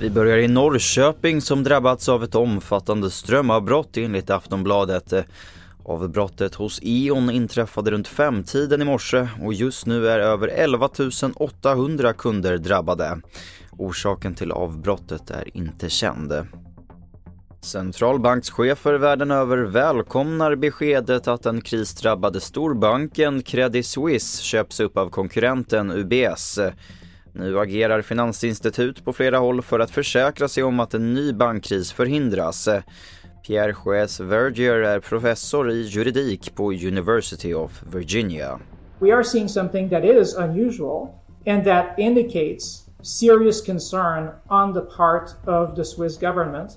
Vi börjar i Norrköping som drabbats av ett omfattande strömavbrott enligt Aftonbladet. Avbrottet hos E.ON inträffade runt femtiden i morse och just nu är över 11 800 kunder drabbade. Orsaken till avbrottet är inte känd. Centralbankschefer världen över välkomnar beskedet att den krisdrabbade storbanken Credit Suisse köps upp av konkurrenten UBS. Nu agerar finansinstitut på flera håll för att försäkra sig om att en ny bankkris förhindras. Pierre Juez Vergier är professor i juridik på University of Virginia. We are seeing something that is unusual and that indicates serious concern on the part of the Swiss government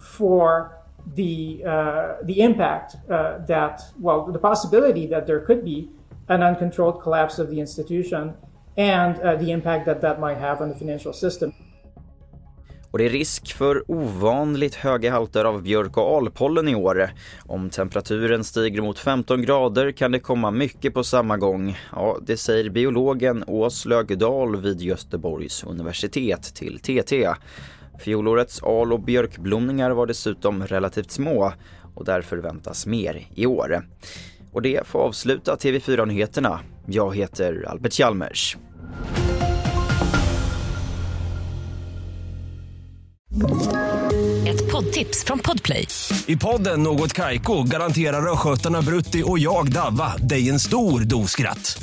for the uh, the impact uh, that well the possibility that there could be an uncontrolled collapse of the institution and uh, the impact that that might have on the financial system. Och det är risk för ovanligt höga halter av björk och alpollen i år. Om temperaturen stiger mot 15 grader kan det komma mycket på samma gång. Ja, det säger biologen Ås Lögedal vid Göteborgs universitet till TT. Fjolårets al och björkblomningar var dessutom relativt små och därför väntas mer i år. Och det får avsluta TV4-nyheterna. Jag heter Albert Hjalmers. Ett poddtips från Podplay. I podden Något Kaiko garanterar östgötarna Brutti och jag, Davva, dig en stor dos skratt.